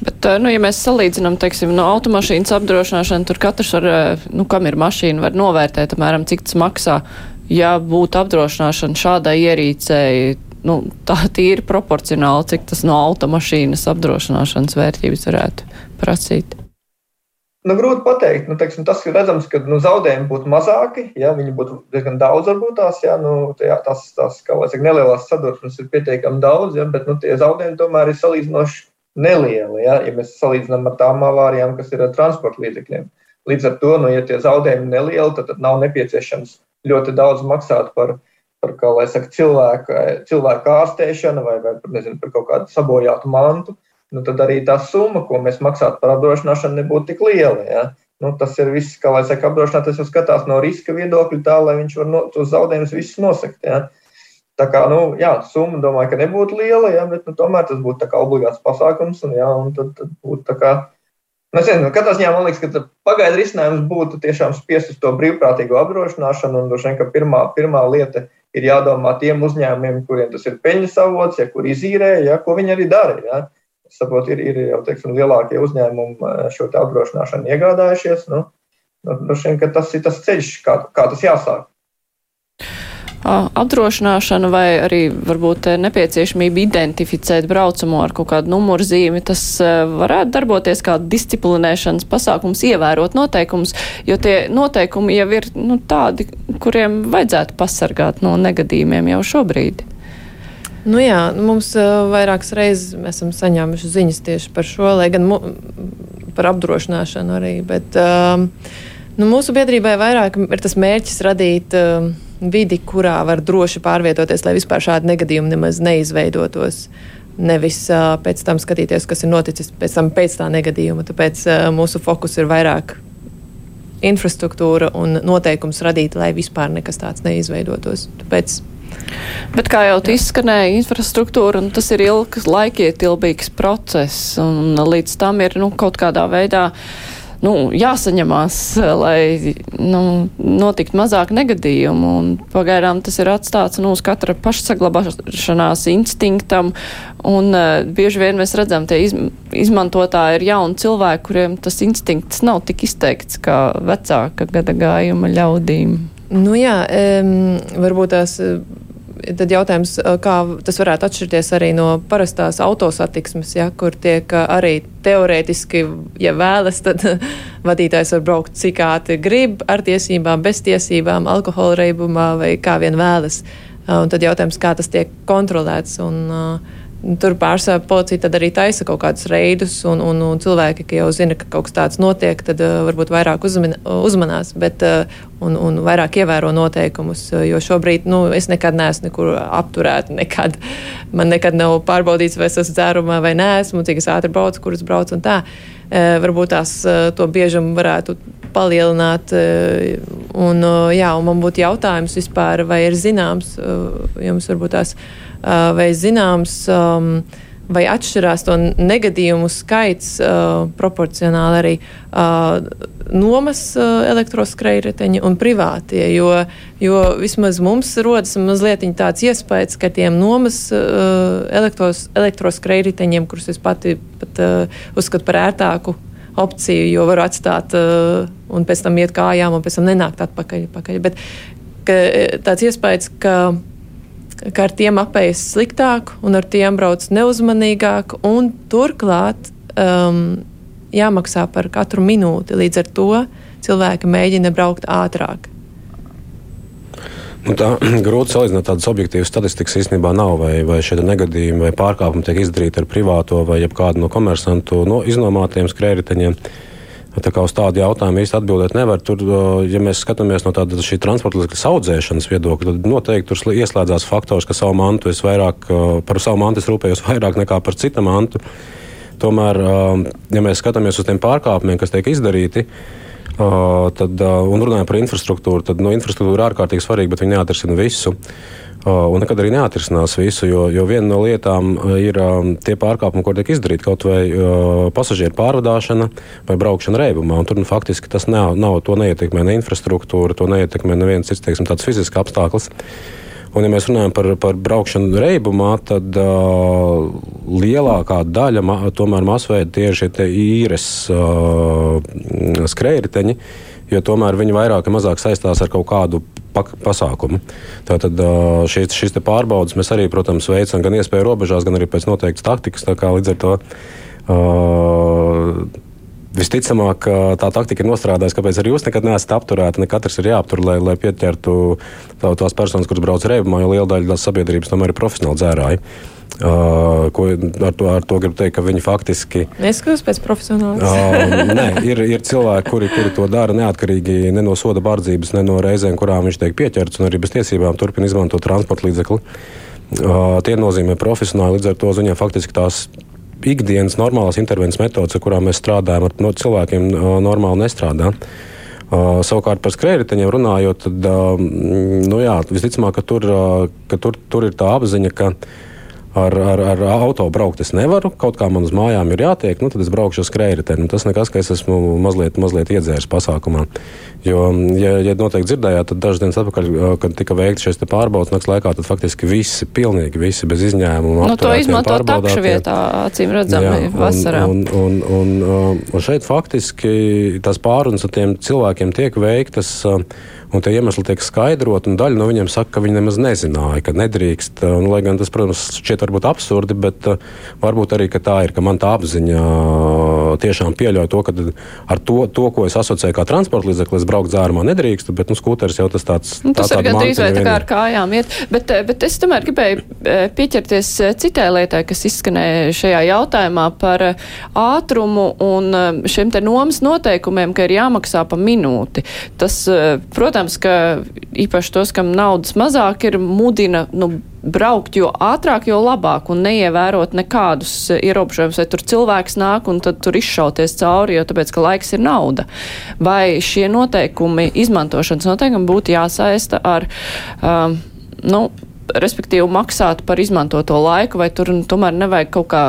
Bet, eh, nu, ja mēs salīdzinām, teiksim, no automašīnas apdrošināšanu, tur katrs var, eh, nu, kam ir mašīna, var novērtēt, apmēram, cik tas maksā. Ja būtu apdrošināšana šādai ierīcei, nu, tā tīri proporcionāli, cik tas no automašīnas apdrošināšanas vērtības varētu prasīt. Nu, grūti pateikt. Nu, teiksim, tas ir redzams, ka nu, zaudējumi būtu mazāki. Ja, viņi būtu diezgan daudz, varbūt tās, ja, nu, tajā, tās, tās saka, nelielās sadursmes ir pietiekami daudz, ja, bet nu, tie zaudējumi tomēr ir salīdzinoši nelieli. Ja, ja mēs salīdzinām ar tām avārijām, kas ir ar transporta līdzekļiem. Līdz ar to, nu, ja tie zaudējumi ir nelieli, tad, tad nav nepieciešams ļoti daudz maksāt par, par kā, saka, cilvēku, cilvēku ārstēšanu vai, vai nezinu, par kaut kādu sabojātu mantu nu, tad arī tā summa, ko mēs maksātu par apdrošināšanu, nebūtu tik liela. Ja? Nu, tas ir viss, kā lai saka, apdrošinātājs jau skatās no riska viedokļa, tā lai viņš var no, tos zaudējumus visus nosakt. Ja? Tā kā, nu, jā, summa, domāju, ka nebūtu liela, ja, bet nu, tomēr tas būtu obligāts pasākums. Un, jā, un tad, tad būtu tā kā, nu, es nezinu, katrā ziņā man liekas, ka pagaidu risinājums būtu tiešām spiest uz to brīvprātīgo apdrošināšanu. Un, droši vien, ka pirmā, pirmā lieta ir jādomā tiem uzņēmumiem, kuriem tas ir peļņas avots, ja kur izīrē, ja, ko viņi arī dara. Ja saprotu, ir, ir jau teiksim, lielākie uzņēmumi eh, šo apdrošināšanu iegādājušies. Nu, nu, šiem, tas ir tas ceļš, kā, kā tas jāsāk. Apdrošināšana vai arī varbūt eh, nepieciešamība identificēt braucamo ar kaut kādu numurzīmi, tas eh, varētu darboties kā disciplinēšanas pasākums, ievērot noteikumus, jo tie noteikumi jau ir nu, tādi, kuriem vajadzētu pasargāt no negadījumiem jau šobrīd. Nu jā, mums uh, vairākas reizes esam saņēmuši ziņas tieši par šo, lai gan par apdrošināšanu arī. Bet, uh, nu, mūsu biedrībai vairāk ir tas mērķis radīt uh, vidi, kurā var droši pārvietoties, lai vispār šādi negadījumi nemaz neizveidotos. Nevis uh, pēc tam skatīties, kas ir noticis pēc, tam, pēc tā negadījuma. Tāpēc uh, mūsu fokus ir vairāk infrastruktūra un noteikums radīt, lai vispār nekas tāds neizveidotos. Tāpēc Bet kā jau izskanēja, infrastruktūra, tas ir ilgs laikietilbīgs process, un līdz tam ir nu, kaut kādā veidā nu, jāsaņemās, lai nu, notiktu mazāk negadījumu. Un pagaidām tas ir atstāts nu, uz katra pašsaglabāšanās instinktam. Un, uh, bieži vien mēs redzam, ka iz, izmantotāji ir jauni cilvēki, kuriem tas instinkts nav tik izteikts kā vecāka gada gājuma ļaudīm. Nu jā, um, varbūt tās tad jautājums, kā tas varētu atšķirties arī no parastās autosatiksmes, ja, kur tiek arī teorētiski, ja vēlas, tad vadītājs var braukt cik ātri grib, ar tiesībām, bez tiesībām, alkohola reibumā vai kā vien vēlas. Un tad jautājums, kā tas tiek kontrolēts. Un, uh, Tur pārsvarā policija arī taisa kaut kādus reidus, un, un, un cilvēki, ka jau zina, ka kaut kas tāds notiek, tad uh, varbūt vairāk uzmin, uzmanās bet, uh, un, un vairāk ievēro noteikumus. Uh, jo šobrīd nu, es nekad neesmu nekur apturēta. Nekad. Man nekad nav pārbaudīts, vai es esmu dzērumā vai nē, esmu, cik es ātri braucu, kurus braucu un tā. Uh, varbūt tās uh, to biežumu varētu palielināt. Uh, un, uh, jā, un man būtu jautājums vispār, vai ir zināms, uh, jums varbūt tās vai zināms, vai atšķirās to negadījumu skaits proporcionāli arī nomas elektroskrējreteņi un privātie, jo, jo vismaz mums rodas mazliet tāds iespējas, ka tiem nomas elektros, elektroskrējreteņiem, kurus es pati pat uzskatu par ērtāku opciju, jo varu atstāt uh, un pēc tam iet kājām un pēc tam nenākt atpakaļ. atpakaļ. Bet ka, tāds iespējas, ka ka ar tiem apējas sliktāk un ar tiem brauc neuzmanīgāk turklāt um, jāmaksā par katru minūti. Līdz ar to cilvēki mēģina braukt ātrāk. Nu, tā grūti salīdzināt tādas objektīvas statistikas īstenībā nav. Vai, vai šie negadījumi vai pārkāpumi tiek izdarīti ar privāto vai kādu no komersantu no iznomātiem skrējriteņiem. Tā kā uz tādu jautājumu īsti atbildēt nevar. Tur, ja mēs skatāmies no tāda transporta līdzekļu audzēšanas viedokļa, tad noteikti tur ieslēdzās faktors, ka savu mantu es vairāk, par savu mantu es rūpējos vairāk nekā par citu mantu. Tomēr, ja mēs skatāmies uz tiem pārkāpumiem, kas tiek izdarīti, tad, un runājam par infrastruktūru, tad nu, infrastruktūra ir ārkārtīgi svarīga, bet viņi neatrisina visu. Un nekad arī neatrisinās visu, jo, jo viena no lietām ir tie pārkāpumi, ko tiek izdarīti kaut vai pasažieru pārvadāšana vai braukšana reibumā. Tur nu, faktiski tas nav, nav to neietekmē ne infrastruktūra, to neietekmē neviens cits, teiksim, tāds fizisks apstākļus. Un, ja mēs runājam par, par braukšanu reibumā, tad uh, lielākā daļa ma, tomēr masveida tie ir īres uh, skrējriteņi, jo tomēr viņi vairāk vai mazāk saistās ar kaut kādu pasākumu. Tātad šīs, šīs pārbaudas mēs arī, protams, veicam gan iespēju robežās, gan arī pēc noteiktas taktikas. Līdz ar to uh, Visticamāk, tā taktika ir nostrādājusi, kāpēc arī jūs nekad neesat apturēti. Ne katrs ir jāaptur, lai, lai pieķertu tās personas, kuras brauc reibumā, jo liela daļa sabiedrības tomēr ir profesionāli dzērāji. Uh, ko, ar, to, ar to gribu teikt, ka viņi faktiski. Neskatās pēc profesionāla. uh, nē, ir, ir cilvēki, kuri, kuri to dara neatkarīgi ne no soda bārdzības, ne no reizēm, kurām viņš tiek pieķerts, un arī bez tiesībām turpina izmantot transporta līdzekli. Uh, tie nozīmē profesionāli, līdz ar to viņiem faktiski tās ikdienas normālās intervences metodas, ar kurām mēs strādājam, ar no cilvēkiem normāli nestrādā. Uh, savukārt par skrējēju runājot, tad uh, nu jā, visticamāk, ka, tur, uh, ka tur, tur ir tā apziņa, ka uh, ar, ar, ar auto braukt es nevaru, kaut kā man uz mājām ir jātiek, nu, tad es braukšu ar skrējēju. Nu, tas nekas, ka es esmu mazliet, mazliet iedzēris pasākumā. Jo, ja, ja noteikti dzirdējāt, tad dažas dienas atpakaļ, kad tika veikts šis pārbaudas nakts laikā, tad faktiski visi, pilnīgi visi bez izņēmuma. Nu, to izmanto takšu vietā, acīm redzami, vasarā. Un, un, un, un, un šeit faktiski tās pārunas ar tiem cilvēkiem tiek veiktas. Uh, un tie iemesli tiek skaidrot, un daļa no viņiem saka, ka viņi nemaz nezināja, ka nedrīkst. Un, lai gan tas, protams, šķiet varbūt absurdi, bet uh, varbūt arī tā ir, ka man tā apziņa uh, tiešām pieļauj to, ka ar to, to ko es asociēju kā transporta līdzekli, es braucu dzērumā nedrīkstu, bet nu, skūteris jau tas tāds. Nu, tas tā, ir gandrīz vai tā kā ar kājām iet, bet, bet es tomēr gribēju pieķerties citai lietai, kas izskanēja šajā jautājumā par ātrumu un šiem te nomas noteikumiem, ka ir jāmaksā pa minūti. Tas, protams, protams, ka īpaši tos, kam naudas mazāk ir, mudina nu, braukt jo ātrāk, jo labāk un neievērot nekādus ierobežojumus, vai tur cilvēks nāk un tad tur izšauties cauri, jo tāpēc, ka laiks ir nauda. Vai šie noteikumi, izmantošanas noteikumi būtu jāsaista ar, um, nu, respektīvi maksāt par izmantoto laiku, vai tur tomēr nevajag kaut kā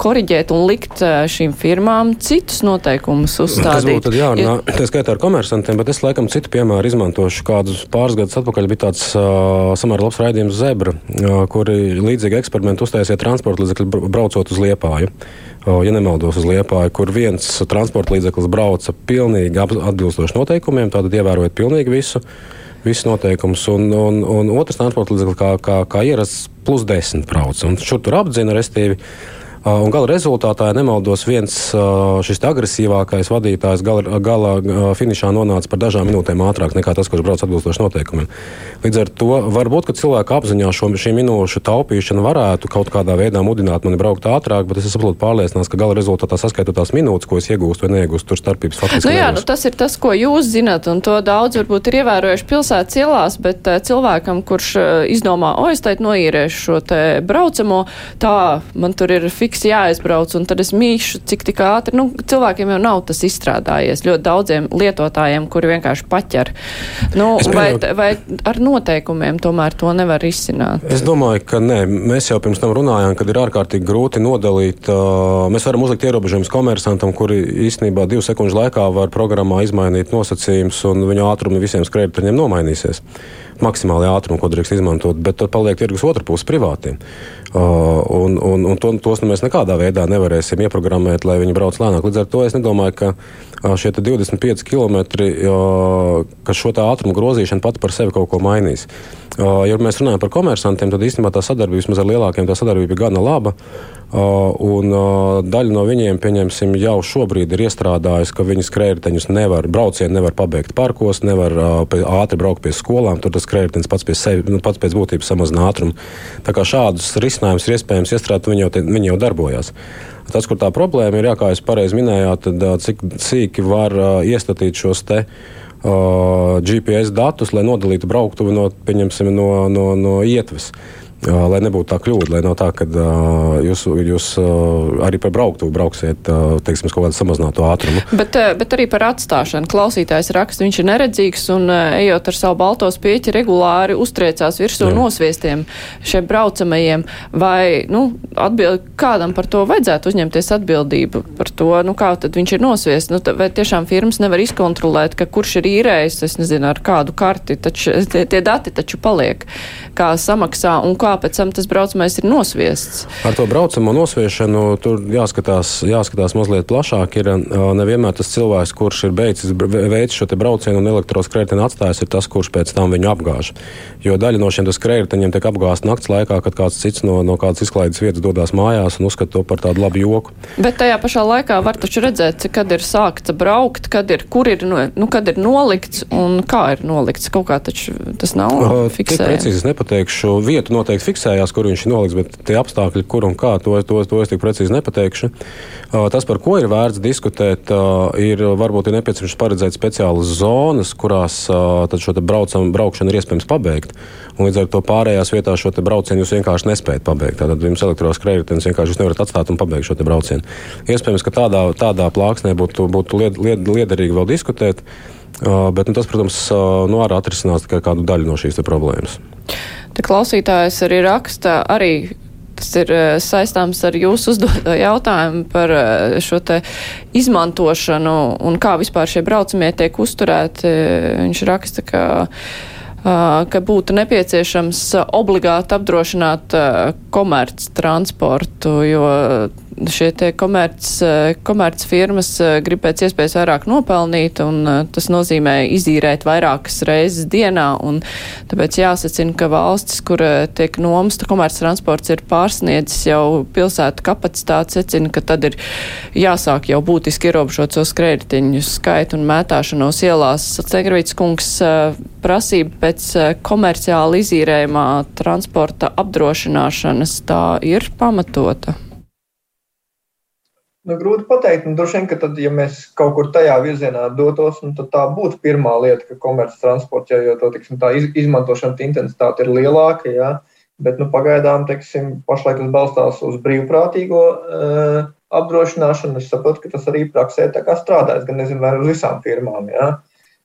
koriģēt un likt šīm firmām citus noteikumus uzstādīt? Tas būtu jārunā, ja... tā skaitā ar komersantiem, bet es laikam citu piemēru izmantošu. Kādus pāris gadus atpakaļ bija tāds uh, samērā labs raidījums Zebra, uh, kuri līdzīgi eksperimenti uztaisīja transporta līdzekļu braucot uz Liepāju. Uh, ja nemaldos uz Liepāju, kur viens transporta līdzeklis brauca pilnīgi atbilstoši noteikumiem, tātad ievērojot pilnīgi visu visus noteikumus. Un, un, un otrs transporta līdzeklis, kā, kā, kā ierasts, plus 10 brauc. Un šur tur apdzina, restīvi. Un gala rezultātā, ja nemaldos, viens šis agresīvākais vadītājs gala, gala finišā nonāca par dažām minūtēm ātrāk nekā tas, kurš brauc atbilstoši noteikumiem. Līdz ar to varbūt cilvēku apziņā šo minūšu taupīšana varētu kaut kādā veidā mudināt mani braukt ātrāk, bet es esmu pārliecināts, ka gala rezultātā saskaitot tās minūtes, ko es iegūstu vai neiegūstu, tur starpības faktiski. Nu jā, nu tas ir tas, ko jūs zinat, un to daudz varbūt ir ievērojuši pilsētas ielās, bet cilvēkam, kurš izdomā, o, es teikt noīrēšu šo te braucamo, tā man tur ir fiks fiks jāaizbrauc, un tad es mīšu, cik tik ātri. Nu, cilvēkiem jau nav tas izstrādājies. Ļoti daudziem lietotājiem, kuri vienkārši paķer. Nu, vai, vai ar noteikumiem tomēr to nevar izsināt? Es domāju, ka nē. Mēs jau pirms tam runājām, kad ir ārkārtīgi grūti nodalīt. Mēs varam uzlikt ierobežojumus komersantam, kuri īstenībā divu sekundžu laikā var programmā izmainīt nosacījumus, un viņu ātrumi visiem skrējējiem nomainīsies. Maksimāli ātrumu, ko drīkst izmantot, bet tad paliek tirgus otra puse privātiem. Uh, un, un, un to, tos nu mēs nekādā veidā nevarēsim ieprogrammēt, lai viņi brauc lēnāk. Līdz ar to es nedomāju, ka uh, šie 25 km, uh, ka šo ātrumu grozīšana pati par sevi kaut ko mainīs. Uh, ja mēs runājam par komersantiem, tad īstenībā tā sadarbība ar lielākiem tā sadarbība ir gana laba. Uh, un uh, daļa no viņiem, pieņemsim, jau šobrīd ir iestrādājusi, ka viņas skrējēji nevar, braucienu nevar pabeigt parkos, nevar uh, ātri braukt pie skolām. Tur tas skrējējs pats, sevi, nu, pats pēc būtības samazina ātrumu. Tā kā šādus risinājumus ir iespējams iestrādāt, viņi jau, te, viņi jau darbojas. Tas, kur tā problēma ir, jā, kā jūs pareizi minējāt, tad cik sīki var iestatīt šos te. Uh, GPS datus, lai nodalītu brauktuvi no, no, no, no ietves. Lai nebūtu tā kļūda, lai nav tā, ka jūs, jūs arī par brauktuvi brauksiet, teiksim, kaut kādu samazinātu ātrumu. Bet, bet arī par atstāšanu. Klausītājs raksta, viņš ir neredzīgs un ejot ar savu balto spieķi regulāri uztriecās virsū Jā. nosviestiem šiem braucamajiem. Vai, nu, atbild, kādam par to vajadzētu uzņemties atbildību par to, nu, kā tad viņš ir nosviests? Nu, vai tiešām firmas nevar izkontrolēt, ka kurš ir īrējis, es nezinu, ar kādu karti, taču tie, tie dati taču paliek, kā samaksā un kā pēc tam tas braucamais ir nosviests. Ar to braucamo nosviešanu tur jāskatās, jāskatās mazliet plašāk. Ir nevienmēr tas cilvēks, kurš ir beidzis veids šo braucienu un elektroskrētienu atstājis, ir tas, kurš pēc tam viņu apgāž. Jo daļa no šiem skrējējiem tiek apgāzta naktas laikā, kad kāds cits no, no kādas izklaides vietas dodas mājās un uzskata to par tādu labu joku. Bet tajā pašā laikā var taču redzēt, kad ir sākts braukt, kad ir, kur ir, nu, kad ir nolikts un kā ir nolikts. Kaut kā taču tas nav uh, fiksēts. Precīzi nepateikšu. Vietu noteikti fiksējās, kur viņš ir noliks, bet tie apstākļi, kur un kā, to, to, to es tik precīzi nepateikšu. Tas, par ko ir vērts diskutēt, ir varbūt ir nepieciešams paredzēt speciālas zonas, kurās šo braucam, braukšanu ir iespējams pabeigt. Un līdz ar to pārējās vietās šo braucienu jūs vienkārši nespējat pabeigt. Tad jums kredītens vienkārši nevarat atstāt un pabeigt šo braucienu. Iespējams, ka tādā, tādā plāksnē būtu, būtu lied, lied, liederīgi vēl diskutēt. Uh, bet nu, tas, protams, uh, nu, arī atrisinās tikai kādu daļu no šīs problēmas. Te klausītājs arī raksta, arī tas ir eh, saistāms ar jūsu uzdoto jautājumu par eh, šo te izmantošanu un kā vispār šie braucamie tiek uzturēti. Viņš raksta, ka ka būtu nepieciešams obligāti apdrošināt komerc transportu, jo šie komerc, komerc firmas grib pēc iespējas vairāk nopelnīt, un tas nozīmē izīrēt vairākas reizes dienā, un tāpēc jāsacina, ka valstis, kur tiek nomsta komerc transports, ir pārsniedzis jau pilsētu kapacitāti, secina, ka tad ir jāsāk jau būtiski ierobežot sos kreditiņu skaitu un mētāšanos ielās. Cegravīts kungs prasība pēc komerciāli izīrējumā transporta apdrošināšanas tā ir pamatota. Nu, grūti pateikt, nu, droši vien, ka tad, ja mēs kaut kur tajā virzienā dotos, nu, tad tā būtu pirmā lieta, ka komerces transports, ja, jo to, tiksim, tā izmantošanas intensitāte ir lielāka, jā, bet nu, pagaidām, teiksim, pašlaik tas balstās uz brīvprātīgo uh, apdrošināšanu. Es saprotu, ka tas arī praksē strādājas, gan nezinu, vai uz visām firmām, jā.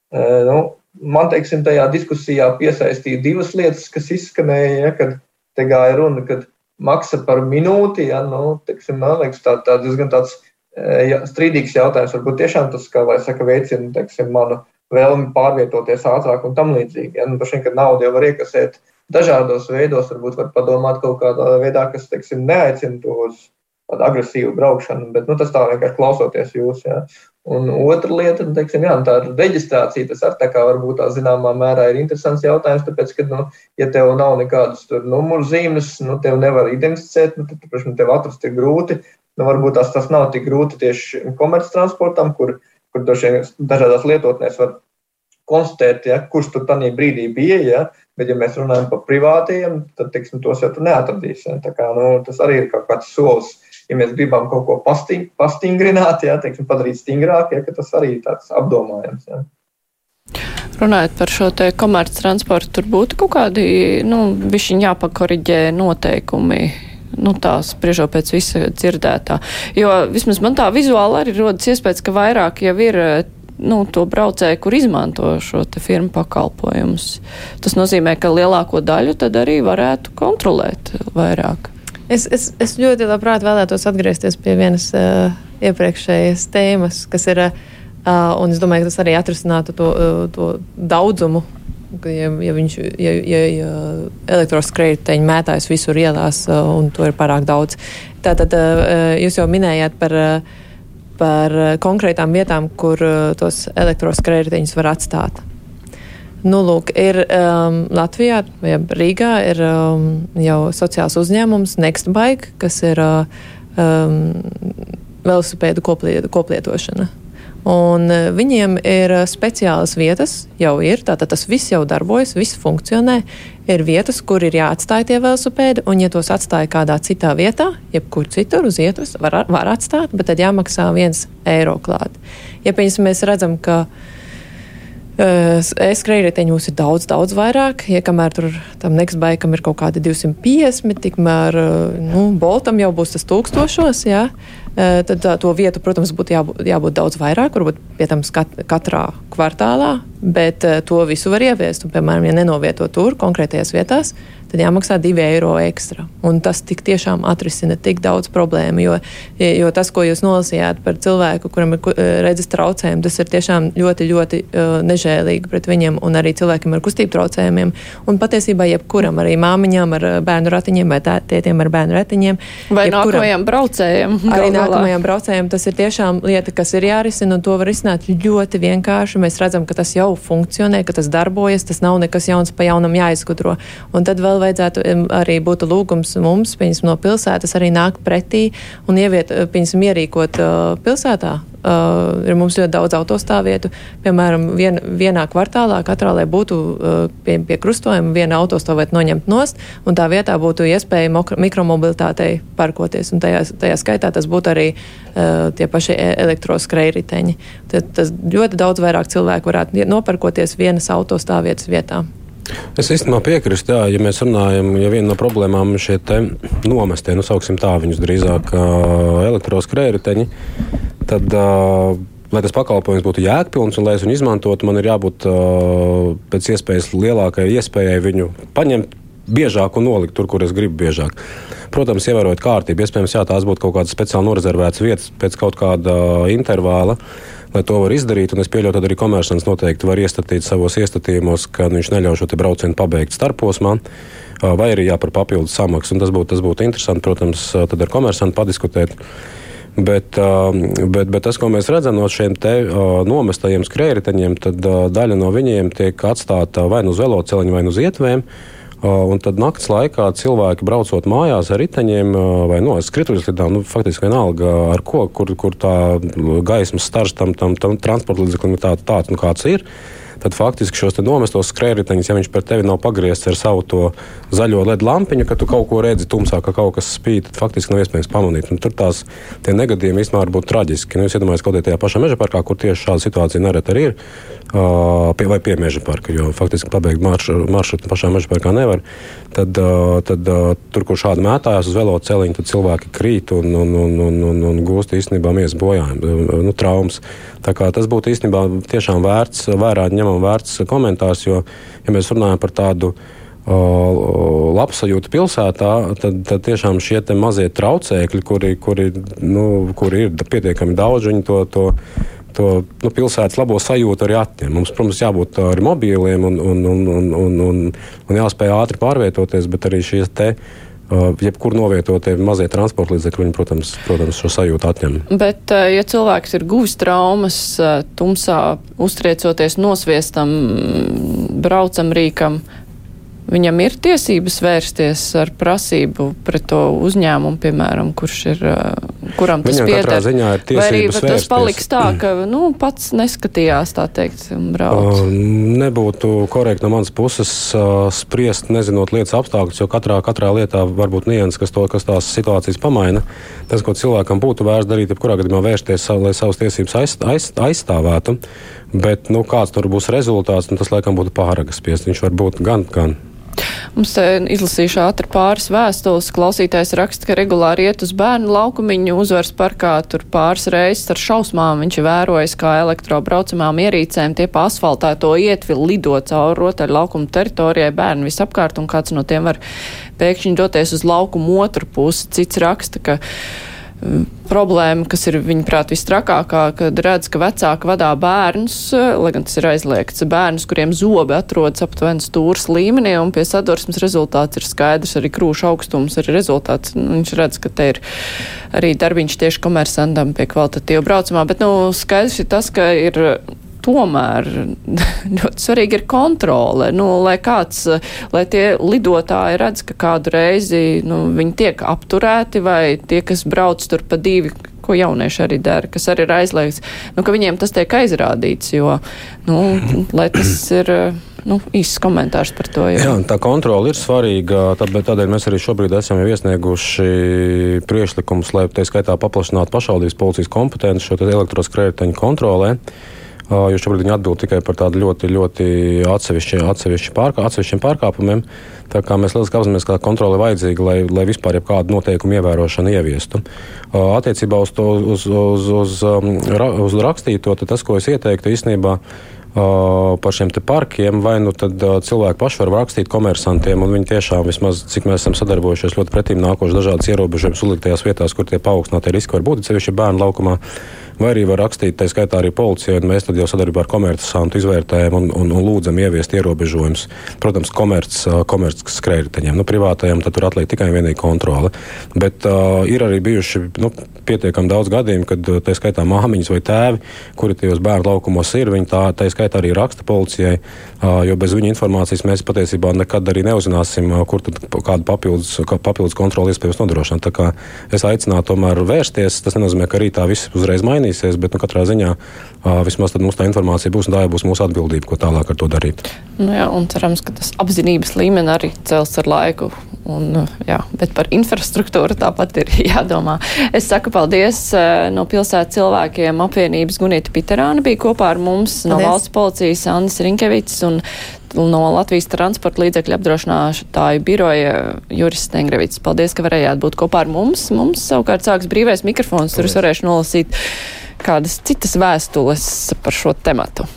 Uh, nu, man, teiksim, tajā diskusijā piesaistīja divas lietas, kas izskanēja, ja, kad te gāja runa, kad maksa par minūti, ja, nu, teiksim, man liekas, tā, tā diezgan tāds e, ja, strīdīgs jautājums. Varbūt tiešām tas, kā lai saka, veicina, teiksim, manu vēlmi pārvietoties ātrāk un tam līdzīgi. Ja, nu, pašiem, kad naudu jau var iekasēt dažādos veidos, varbūt var padomāt kaut kādā veidā, kas, teiksim, neaicina to uz tādu agresīvu braukšanu, bet, nu, tas tā vienkārši klausoties jūs, ja. Un otra lieta, nu, teiksim, jā, nu, tā reģistrācija, tas ar tā kā varbūt tā zināmā mērā ir interesants jautājums, tāpēc, ka, nu, ja tev nav nekādas numuru zīmes, nu, tev nevar identificēt, nu, tad, protams, tev atrast ir grūti. Nu, varbūt tas, tas nav tik grūti tieši komerctransportam, kur, kur dažādās lietotnēs var konstatēt, ja, kurš tur tajā brīdī bija. Ja, bet, ja mēs runājam par privātajiem, tad teiksim, tos jau tu neatradīsi. Ja, kā, nu, tas arī ir kaut kāds solis ja mēs gribam kaut ko pasting, pastingrināt, jā, teiksim, padarīt stingrāk, ja, tas arī ir tāds apdomājams. Jā. Runājot par šo te komerc transportu, tur būtu kaut kādi, nu, višķiņ jāpakoriģē noteikumi, nu, tā spriežot pēc visa dzirdētā. Jo vismaz man tā vizuāli arī rodas iespējas, ka vairāk jau ir nu, to braucēju, kur izmanto šo firmu pakalpojumus. Tas nozīmē, ka lielāko daļu tad arī varētu kontrolēt vairāk. Es, es, es ļoti labprāt vēlētos atgriezties pie vienas uh, iepriekšējas tēmas, kas ir, uh, un es domāju, ka tas arī atrisinātu to, uh, to daudzumu Ja, ja, viņš, ja, ja, ja elektroskrējēji mētājas visur ielās un to ir pārāk daudz. Tātad jūs jau minējāt par, par konkrētām vietām, kur tos elektroskrējējiņus var atstāt. Nu, lūk, ir um, Latvijā, vai Rīgā, ir um, jau sociāls uzņēmums Nextbike, kas ir uh, um, velosipēdu kopliet, koplietošana. Un uh, viņiem ir uh, speciālas vietas, jau ir, tātad tas viss jau darbojas, viss funkcionē. Ir vietas, kur ir jāatstāj tie velosipēdi, un, ja tos atstāja kādā citā vietā, jebkur citur uz vietas, var, var atstāt, bet tad jāmaksā viens eiro klāt. Ja, piemēram, mēs redzam, ka E-skrējēji mums ir daudz, daudz vairāk. Ja kamēr tur tam Nextbaikam ir kaut kādi 250, tikmēr nu, Boltam jau būs tas tūkstošos. Jā. Tad tā, to vietu, protams, būtu jābūt, jābūt daudz vairāk, varbūt pie tam katrā kvartālā, bet to visu var ieviest. Un, piemēram, ja nenovieto tur konkrētajās vietās, tad jāmaksā 2 eiro ekstra. Un tas tik tiešām atrisina tik daudz problēmu, jo, jo tas, ko jūs nolasījāt par cilvēku, kuram ir eh, redzes traucējumi, tas ir tiešām ļoti, ļoti uh, nežēlīgi pret viņiem un arī cilvēkiem ar kustību traucējumiem. Un patiesībā jebkuram, arī māmiņām ar eh, bērnu ratiņiem vai tētiem ar bērnu ratiņiem. Vai nākamajam braucējam. Arī nākamajam braucējam tas ir tiešām lieta, kas ir jārisina, un to var risināt ļoti vienkārši. Mēs redzam, ka tas jau funkcionē, ka tas darbojas, tas nav nekas jauns pa jaunam jāizgudro. Un tad vēl vajadzētu arī būt lūgums mums, piemēram, no pilsētas arī nākt pretī un ieviet, piemēram, ierīkot uh, pilsētā. Uh, ir mums ļoti daudz autostāvvietu. Piemēram, vien, vienā kvartālā katrā, lai būtu uh, pie, pie krustojuma, viena autostāvvieta noņemt nost, un tā vietā būtu iespēja mikromobilitātei parkoties. Tajā, tajā skaitā tas būtu arī uh, tie paši e, elektroskrējriteņi. Tad tas ļoti daudz vairāk cilvēku varētu noparkoties vienas autostāvvietas vietā. Es īstenībā piekrītu, ja mēs runājam, ja viena no problēmām šie nomestie, nu, sauksim tā, viņus drīzāk elektroskrējēji, tad, lai tas pakalpojums būtu jēgpilns un lai es viņu izmantotu, man ir jābūt pēc iespējas lielākai iespējai viņu paņemt biežāk un nolikt tur, kur es gribu biežāk. Protams, ievērojot kārtību, iespējams, jā, tās būtu kaut kādas speciāli norezervētas vietas pēc kaut kāda intervāla. Uh, lai to var izdarīt. Un es pieļauju, ka arī komercants noteikti var iestatīt savos iestatījumos, ka viņš neļauj šo braucienu pabeigt starposmā. Vai arī jā, par papildus samaksu. Tas būtu būt interesanti, protams, tad ar komersantu padiskutēt. Bet, bet, bet tas, ko mēs redzam no šiem te, nomestajiem skrējēji, tad daļa no viņiem tiek atstāta vai nu uz velosipēda, vai nu uz ietvēm. Un tad naktas laikā cilvēki braucot mājās ar riteņiem vai no nu, skrituļslidām, nu, faktiski vienalga ar ko, kur, kur tā gaismas starš tam, tam, tam transporta līdzeklim ir tā, tāds, nu, kāds ir tad faktiski šos nomestos skrējējiņus, ja viņš pret tevi nav pagriezts ar savu to zaļo LED lampiņu, ka tu kaut ko redzi tumsā, ka kaut kas spīd, tad faktiski nav iespējams pamanīt. Un tur tās negadījumi īstenībā var būt traģiski. Nu, es iedomājos, kaut kādā tajā pašā meža parkā, kur tieši šāda situācija nereti arī ir, uh, pie, vai pie meža parka, jo faktiski pabeigt maršrutu maršrut pašā meža parkā nevar. Tad, uh, tad uh, tur, kur šādi mētājās uz veloceliņa, tad cilvēki krīt un, un, un, un, un, un gūst īstenībā miesas bojājumu, nu, traumas. Tas būtu īstenībā tiešām vērts, vērā ņemam vērts komentārs, jo, ja mēs runājam par tādu labsajūtu pilsētā, tad, tad tiešām šie mazie traucēkļi, kuri, kuri, nu, kuri ir pietiekami daudz, viņi to. to To nu, pilsētas labo sajūtu arī atņem. Mums, protams, jābūt arī mobīliem un, un, un, un, un, un, un jāspēj ātri pārvietoties, bet arī šīs te jebkur novietotie mazie transporta līdzekļi, viņi, protams, protams, šo sajūtu atņem. Bet, uh, ja cilvēks ir guvis traumas, uh, tumsā uztriecoties nosviestam braucam rīkam, viņam ir tiesības vērsties ar prasību pret to uzņēmumu, piemēram, kurš ir, kuram tas pieder. Vai arī tas paliks tā, ka, nu, pats neskatījās, tā teikt, brauc? Uh, nebūtu korekti no manas puses spriest, nezinot lietas apstākļus, jo katrā, katrā lietā var būt nians, kas, to, kas tās situācijas pamaina. Tas, ko cilvēkam būtu vērts darīt, jebkurā gadījumā vērsties, lai savas tiesības aiz, aiz, aizstāvētu. Bet, nu, kāds tur būs rezultāts, nu, tas laikam būtu pāragas spiest. Viņš var būt gan, gan. Mums izlasīšu ātri pāris vēstules. Klausītājs raksta, ka regulāri iet uz bērnu laukumiņu uzvaras parkā, tur pāris reizes ar šausmām viņš ir vērojis, kā elektrobraucamām ierīcēm tie pa asfaltēto ietvilu lido cauri rotaļu laukumu teritorijai bērni visapkārt, un kāds no tiem var pēkšņi doties uz laukumu otru pusi. Cits raksta, ka problēma, kas ir viņuprāt vistrakākā, kad redz, ka vecāki vadā bērnus, lai gan tas ir aizliegts, bērnus, kuriem zobi atrodas aptuveni stūras līmenī, un pie sadursmes rezultāts ir skaidrs, arī krūša augstums ir rezultāts. Nu, viņš redz, ka te ir arī darbiņš tieši komersantam pie kvalitatīva braucamā, bet, nu, skaidrs ir tas, ka ir tomēr ļoti svarīgi ir kontrole. Nu, lai kāds, lai tie lidotāji redz, ka kādu reizi nu, viņi tiek apturēti vai tie, kas brauc tur pa divi, ko jaunieši arī dara, kas arī ir aizliegts, nu, ka viņiem tas tiek aizrādīts, jo, nu, tas ir. Nu, īsts komentārs par to. Jā, jā tā kontrole ir svarīga. Tāpēc, tādēļ mēs arī šobrīd esam iesnieguši priekšlikumus, lai tā skaitā paplašinātu pašvaldības policijas kompetenci šo elektroskrējēju kontrolē. Jo šobrīd viņi atbild tikai par tādu ļoti, ļoti atsevišķi, atsevišķi pārkā, atsevišķiem pārkāpumiem. Tā kā mēs lieliski apzināmies, ka kontrole ir vajadzīga, lai, lai vispār kādu noteikumu ievērošanu ieviestu. Attiecībā uz, to, uz, uz, uz, uz rakstīto, tas, ko es ieteiktu īstenībā, par šiem parkiem, vai nu tad cilvēki paši var rakstīt komersantiem, un viņi tiešām, vismaz cik mēs esam sadarbojušies, ļoti pretīm nākoši dažādas ierobežojumus uzliktajās vietās, kur tie paaugstinātie riski var būt, sevišķi bērnu laukumā vai arī var rakstīt, tā skaitā arī policijai, un mēs tad jau sadarbībā ar komersantu izvērtējam un, un, un lūdzam ieviest ierobežojumus. Protams, komerc, komerc skrējēji, nu, privātajam tad tur atliek tikai un vienīgi kontrole. Bet uh, ir arī bijuši nu, pietiekami daudz gadījumu, kad tā skaitā māmiņas vai tēvi, kuri tajos bērnu laukumos ir, viņi tā, tā skaitā arī raksta policijai, uh, jo bez viņu informācijas mēs patiesībā nekad arī neuzzināsim, uh, kur tad kādu papildus, papildus kontroli iespējams nodrošināt. Tā kā es aicinātu tomēr vērsties, tas nenozīmē, ka arī tā viss uzreiz mainīs mainīsies, bet nu, katrā ziņā vismaz mums tā informācija būs un tā būs mūsu atbildība, ko tālāk ar to darīt. Nu jā, un cerams, ka tas apzinības līmenis arī cels ar laiku. Un, jā, bet par infrastruktūru tāpat ir jādomā. Es saku paldies no pilsētas cilvēkiem apvienības Gunita Piterāna bija kopā ar mums paldies. no valsts policijas Andis Rinkevits un no Latvijas transporta līdzekļu apdrošinātāju biroja Juris Stengrevits. Paldies, ka varējāt būt kopā ar mums. Mums savukārt sāks brīvais mikrofons, tur es varēšu nolasīt kādas citas vēstules par šo tematu.